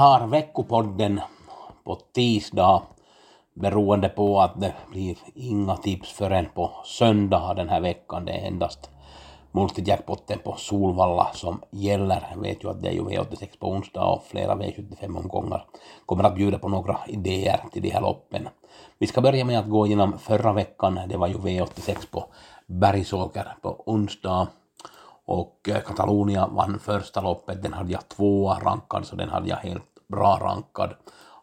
har veckopodden på tisdag beroende på att det blir inga tips förrän på söndag den här veckan. Det är endast multijackpotten på Solvalla som gäller. Jag vet ju att det är ju V86 på onsdag och flera V75-omgångar kommer att bjuda på några idéer till de här loppen. Vi ska börja med att gå igenom förra veckan. Det var ju V86 på Bergsåker på onsdag och Katalonia vann första loppet, den hade jag tvåa rankad så den hade jag helt bra rankad.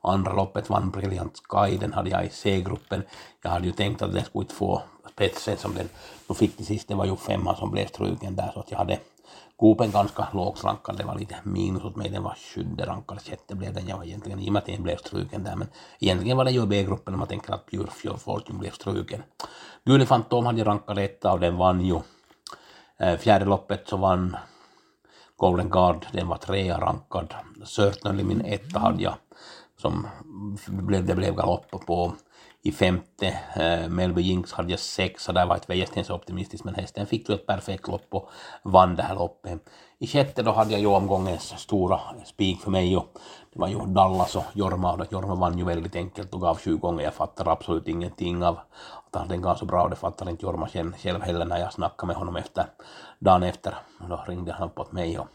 Andra loppet vann Brilliant Sky, den hade jag i C-gruppen. Jag hade ju tänkt att den skulle inte få spetsen som den nu fick till sist, det var ju femman som blev struken där så att jag hade Gopen ganska lågt rankad, det var lite minus åt mig, den var sjunde rankad, sjätte blev den. Jag var egentligen, i och med att den blev struken där, men egentligen var det ju B-gruppen. Om man tänker att Bjurfjord Fortune blev struken. Gule Fantom hade jag rankat etta och den vann ju. Eh, fjärde loppet så vann Golden Guard, den var trea rankad. Certain min etta hade jag, som blev, det blev galopp på. I femte, eh, Melby Jinx hade jag sexa, där var jag inte så optimistisk men hästen fick ju ett perfekt lopp och vann det här loppet. I sjätte då hade jag ju omgångens stora spik för mig och det var ju Dallas och Jorma och Jorma vann ju väldigt enkelt och gav sju gånger. Jag fattar absolut ingenting av att den gav så bra och det fattar inte Jorma själv heller när jag snackade med honom efter dagen efter. Då ringde han upp åt mig och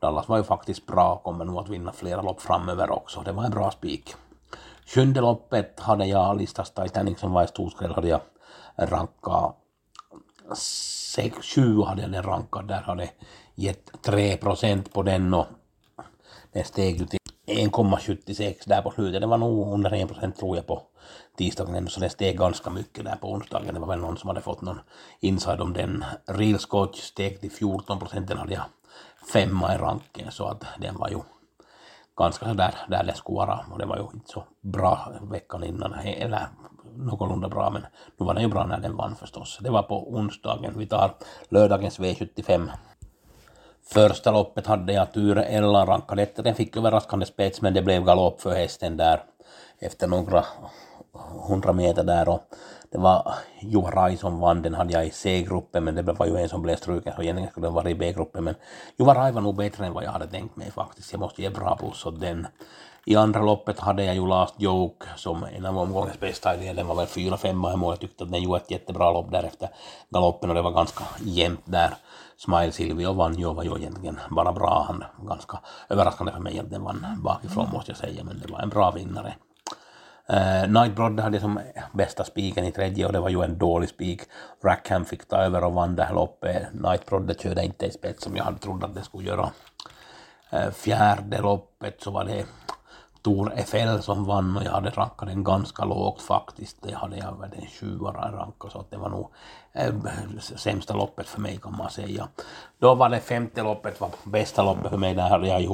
Dallas var ju faktiskt bra och kommer nog att vinna flera lopp framöver också. Det var en bra spik. Sjunde loppet hade jag Alistas Titanic som var i storskräll hade jag rankat 6-7 hade jag den rankad, där hade gett 3 procent på den och den steg ju till 1,76 där på slutet. Det var nog under 1 procent tror jag på tisdagen ändå, så det steg ganska mycket där på onsdagen. Det var väl någon som hade fått någon inside om den. Real Scotch steg till 14 procent, den hade jag femma i ranken så att den var ju ganska sådär där det skulle vara och det var ju inte så bra veckan innan, eller någorlunda bra men nu var den ju bra när den vann förstås. Det var på onsdagen, vi tar lördagens V75 Första loppet hade jag tur Ella rankade etta. Den fick överraskande spets men det blev galopp för hästen där efter några hundra meter där och det var Juha Rai som vann, den hade jag i C-gruppen men det var ju en som blev struken så egentligen skulle den vara i B-gruppen men Juha Rai var nog bättre än vad jag hade tänkt mig faktiskt. Jag måste ge bra plus åt den. I andra loppet hade jag ju Last Joke som en av omgångens bästa idéer. Den var väl 4-5 i mål. Jag tyckte att den gjorde ett jättebra lopp där efter galoppen och det var ganska jämnt där. Smile Silvio vann ju och var ju egentligen bara bra. Han ganska överraskande för mig att den vann bakifrån måste jag säga, men det var en bra vinnare. Eh, uh, Nightbroad hade som bästa spiken i tredje och det var ju en dålig spik. Rackham fick ta över och vann det här loppet. Nightbroad körde inte i spets som jag hade trott att det skulle göra. Uh, fjärde loppet så var det Tor FL som vann och jag hade rankat den ganska lågt faktiskt. Det hade jag väl en sjua rankat så att det var nog äh, sämsta loppet för mig kan man säga. Då var det femte loppet var bästa loppet för mig. Där hade jag ju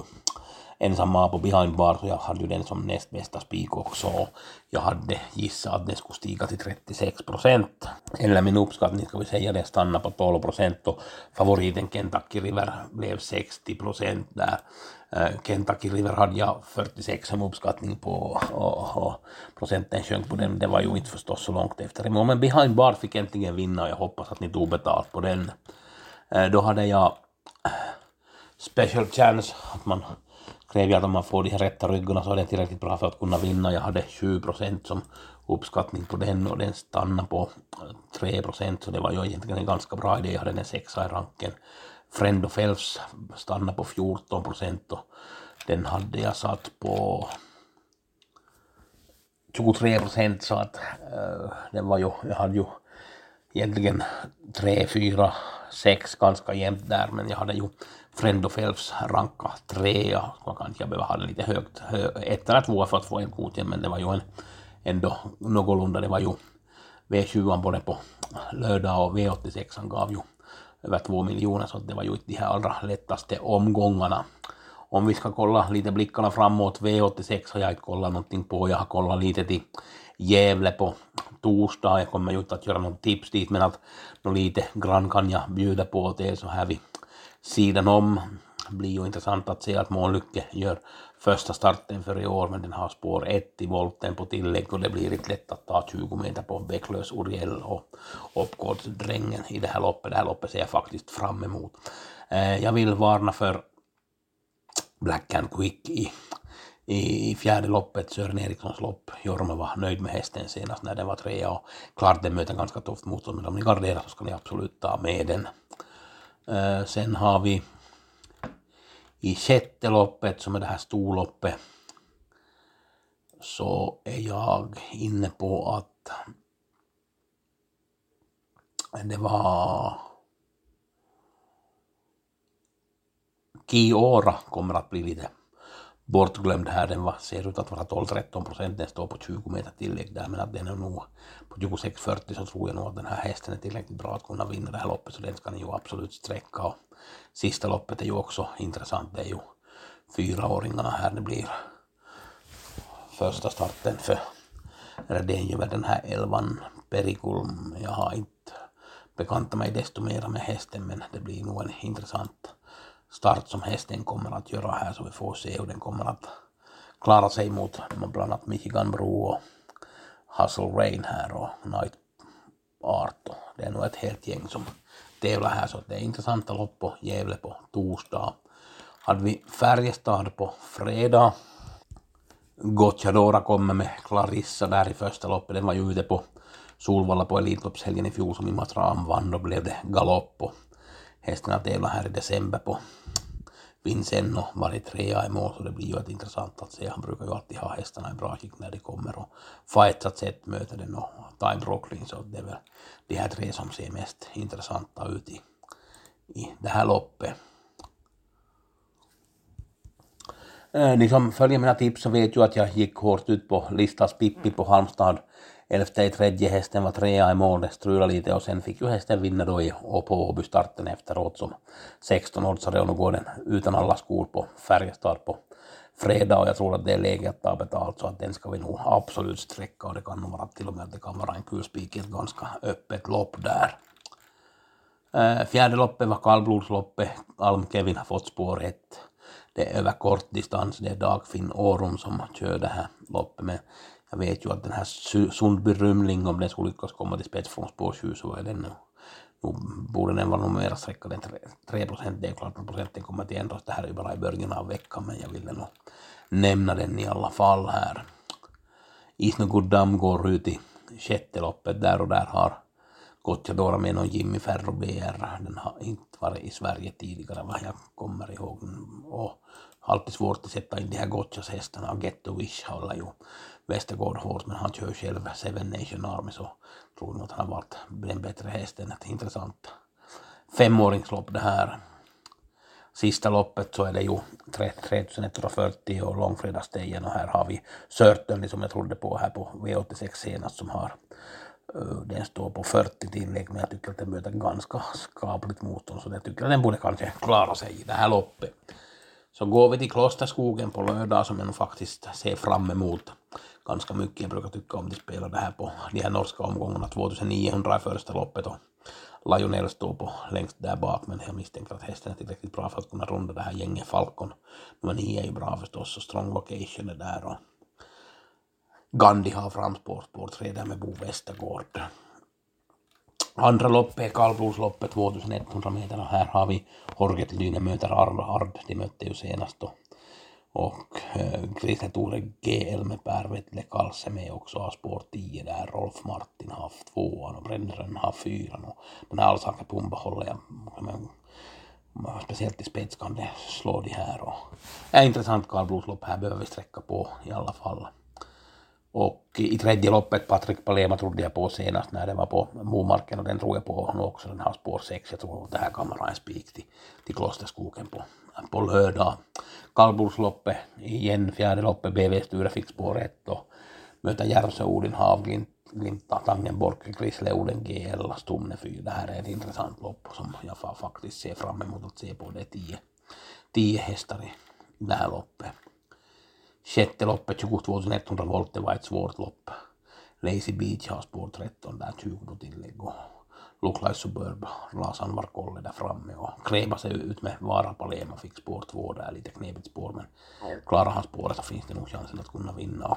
ensam på behind bar så jag hade ju den som näst bästa spik också. Jag hade gissat att den skulle stiga till 36 procent. Eller min uppskattning ska vi säga den stannade på 12 procent och favoriten Kentucky River blev 60 procent där. Eh, Kentucky River hade jag 46 som uppskattning på och, och procenten sjönk på den. Det var ju inte förstås så långt efter. Men Behind Bar fick äntligen vinna och jag hoppas att ni tog betalt på den. Eh, då hade jag Special Chance, att man kräver att om man får de här rätta ryggarna så är den tillräckligt bra för att kunna vinna. Jag hade 7 procent som uppskattning på den och den stannade på eh, 3 procent så det var ju egentligen en ganska bra idé. Jag hade den sexa i ranken. Friend of Elves stannade på 14 procent och den hade jag satt på 23 procent så att uh, den var ju, jag hade ju egentligen 3, 4, 6 ganska jämnt där men jag hade ju Friend of Elves ranka trea, man kan jag behöva ha den lite högt, hö, ett eller två för att få en godkänd men det var ju en, ändå någorlunda, det var ju V20 både på lördag och V86 gav ju över 2 miljoner så det var ju inte de här allra lättaste omgångarna. Om vi ska kolla lite blickarna framåt, V86 har jag inte kollat någonting på, jag har kollat lite till Gävle på torsdag, jag kommer ju inte att göra något tips dit men att nå lite grann kan jag bjuda på det så här vid sidan om. Det blir ju intressant att se att Månlycke gör första starten för i år men den har spår 1 i volten på tillägg och det blir inte lätt att ta 20 meter på Bäcklös Uriel och uppgårdsdrängen i det här loppet. Det här loppet ser jag faktiskt fram emot. Eh, jag vill varna för Black and Quick i, i fjärde loppet, Sören Erikssons lopp. Jorma var nöjd med hästen senast när den var trea och klart den möter ganska tufft motstånd men om ni garderar så ska ni absolut ta med den. Eh, sen har vi i sjätte loppet som är det här storloppet så är jag inne på att det var Kiora kommer att bli lite bortglömd här. Den var, ser ut att vara 12-13 procent. Den står på 20 meter tillägg där men att den är nog på 26-40 så tror jag nog att den här hästen är tillräckligt bra att kunna vinna det här loppet så den ska ni ju absolut sträcka. Och sista loppet är ju också intressant. Det är ju fyraåringarna här. Det blir första starten för Redenjöver är ju den här elvan Perikulm. Jag har inte bekantat mig desto mer med hästen men det blir nog en intressant start som hästen kommer att göra här så vi får se hur den kommer att klara sig mot bland annat Michigan Bro och Hustle Rain här och Night Art. Det är nog ett helt gäng som tävlar här så det är intressanta lopp på Gävle på torsdag. Hade vi Färjestad på fredag. Gocciadora kommer med Clarissa där i första loppet. Den var ju ute på Solvalla på Elitloppshelgen i fjol som Imatra vann. Då blev det galopp och hästarna tävlar här i december på Vincenno varit trea i mål så det blir ju ett intressant att se. Han brukar ju alltid ha hästarna i bra skick när de kommer och fightsat sett möter den och Time Brooklyn så det är väl de här tre som ser mest intressanta ut i, i det här loppet. Ni som följer mina tips så vet ju att jag gick hårt ut på Listas Pippi på Halmstad elfte i tredje, hästen var trea i mål, det strulade lite och sen fick ju hästen vinna då i, Åby-starten efteråt som 16-årsare och nu går den utan alla skor på Färjestad på fredag och jag tror att det är läge att ta betalt så att den ska vi nog absolut sträcka och det kan nog vara till och med att det kan vara en kulspik i ett ganska öppet lopp där. Äh, fjärde loppet var kallblodsloppet, Alm Kevin har fått spår 1. Det är över kort distans, det är Dagfinn Årum som kör det här loppet men jag vet ju att den här Sundby Rymling, om den skulle lyckas komma till spets från spår 7 så är den nog, borde den vara nog mera sträckad än 3 procent. Det är klart att procenten kommer att ändras. Det här är ju bara i början av veckan men jag ville nog nämna den i alla fall här. Isnogoddam går ut i sjätte loppet där och där har Gocciadora med någon Jimmy Ferro BR. Den har inte varit i Sverige tidigare vad jag kommer ihåg. Och alltid svårt att sätta in de här Goccias hästarna. Get Wish håller ju Westergård hårt, men han kör själv Seven Nation Army så tror nog att han har varit den bättre hästen. Ett intressant femåringslopp det här. Sista loppet så är det ju 3140 och långfredagsstegen och här har vi Sörtön som jag trodde på här på V86 senast som har eh, den står på 40 tillägg men jag tycker att den möter ganska skapligt motstånd så jag tycker att den borde kanske klara sig i det här loppet. Så går vi till Klosterskogen på lördag som jag nog faktiskt ser fram emot ganska mycket. Jag brukar tycka om de spelar det här på de här norska omgångarna. 2900 i första loppet och Lionel står på längst där bak men jag misstänker att hästen är tillräckligt bra för att kunna runda det här gänget Falcon. Nummer 9 är ju bra förstås och Strong Location är där och Gandhi har framspår spår 3 där med Bo Westergård. Andra loppet kallblodsloppet 2100 meter och här har vi Horget Lyne möter Arv Ard. De mötte ju senast då och eh, Christer Tore med Per Vettle Kalse med också har spår 10 där. Rolf Martin har tvåan och Bränneren har fyran och den här Alsaka Pumba håller jag men, speciellt i spets kan det slå de här och är intressant kallblodslopp här behöver vi sträcka på i alla fall. Och i tredje loppet, Patrik Palema trodde jag på senast när det var på Momarken och den tror jag på nu också. Den har spår 6. Jag tror att det här kan vara en spik till, till Klosterskogen på, på lördag. Kallblodsloppet igen, fjärde loppet, BV Sture fick spår 1 och möter Järvsö Odin Havglind Glinta Tangenborg, Grisle, Oden GL, Stumne 4. Det här är ett intressant lopp som jag faktiskt ser fram emot att se på. Det är tio, tio hästar i det här loppet. Sjätte loppet 22 100 volt, det var ett svårt lopp. Lazy Beach har spår 13 där 20 tillägg och Look Like Suburb, Lasan Markolle där framme och Kleba sig ut med Vara Palema fick spår 2 där, lite knepigt spår men klarar han spåret så finns det nog chansen att kunna vinna.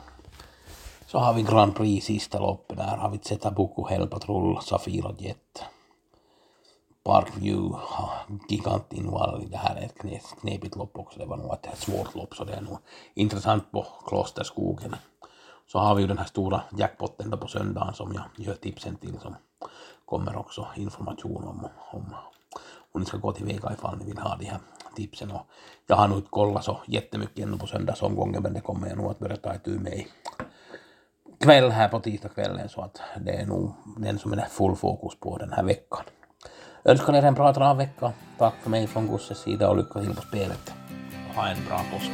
Så har vi Grand Prix sista loppet, där har vi Zeta Buku, Hellpatrull, Safira Jet. Parkview, Gigantinvalli, det här är ett knepigt lopp också, det var nog ett svårt lopp så det är nog intressant på Klosterskogen. Så har vi ju den här stora jackpotten då på söndagen som jag gör tipsen till som kommer också information om, om hur ni ska gå tillväga ifall ni vill ha de här tipsen. Och jag har nog inte kollat så jättemycket ännu på söndagsomgången men det kommer jag nog att börja ta itu med i kväll här på tisdagskvällen så att det är nog den som är full fokus på den här veckan. Önskar er en bra travvecka. Tack för mig från Gusses sida och lycka till på spelet. Ha en bra påsk.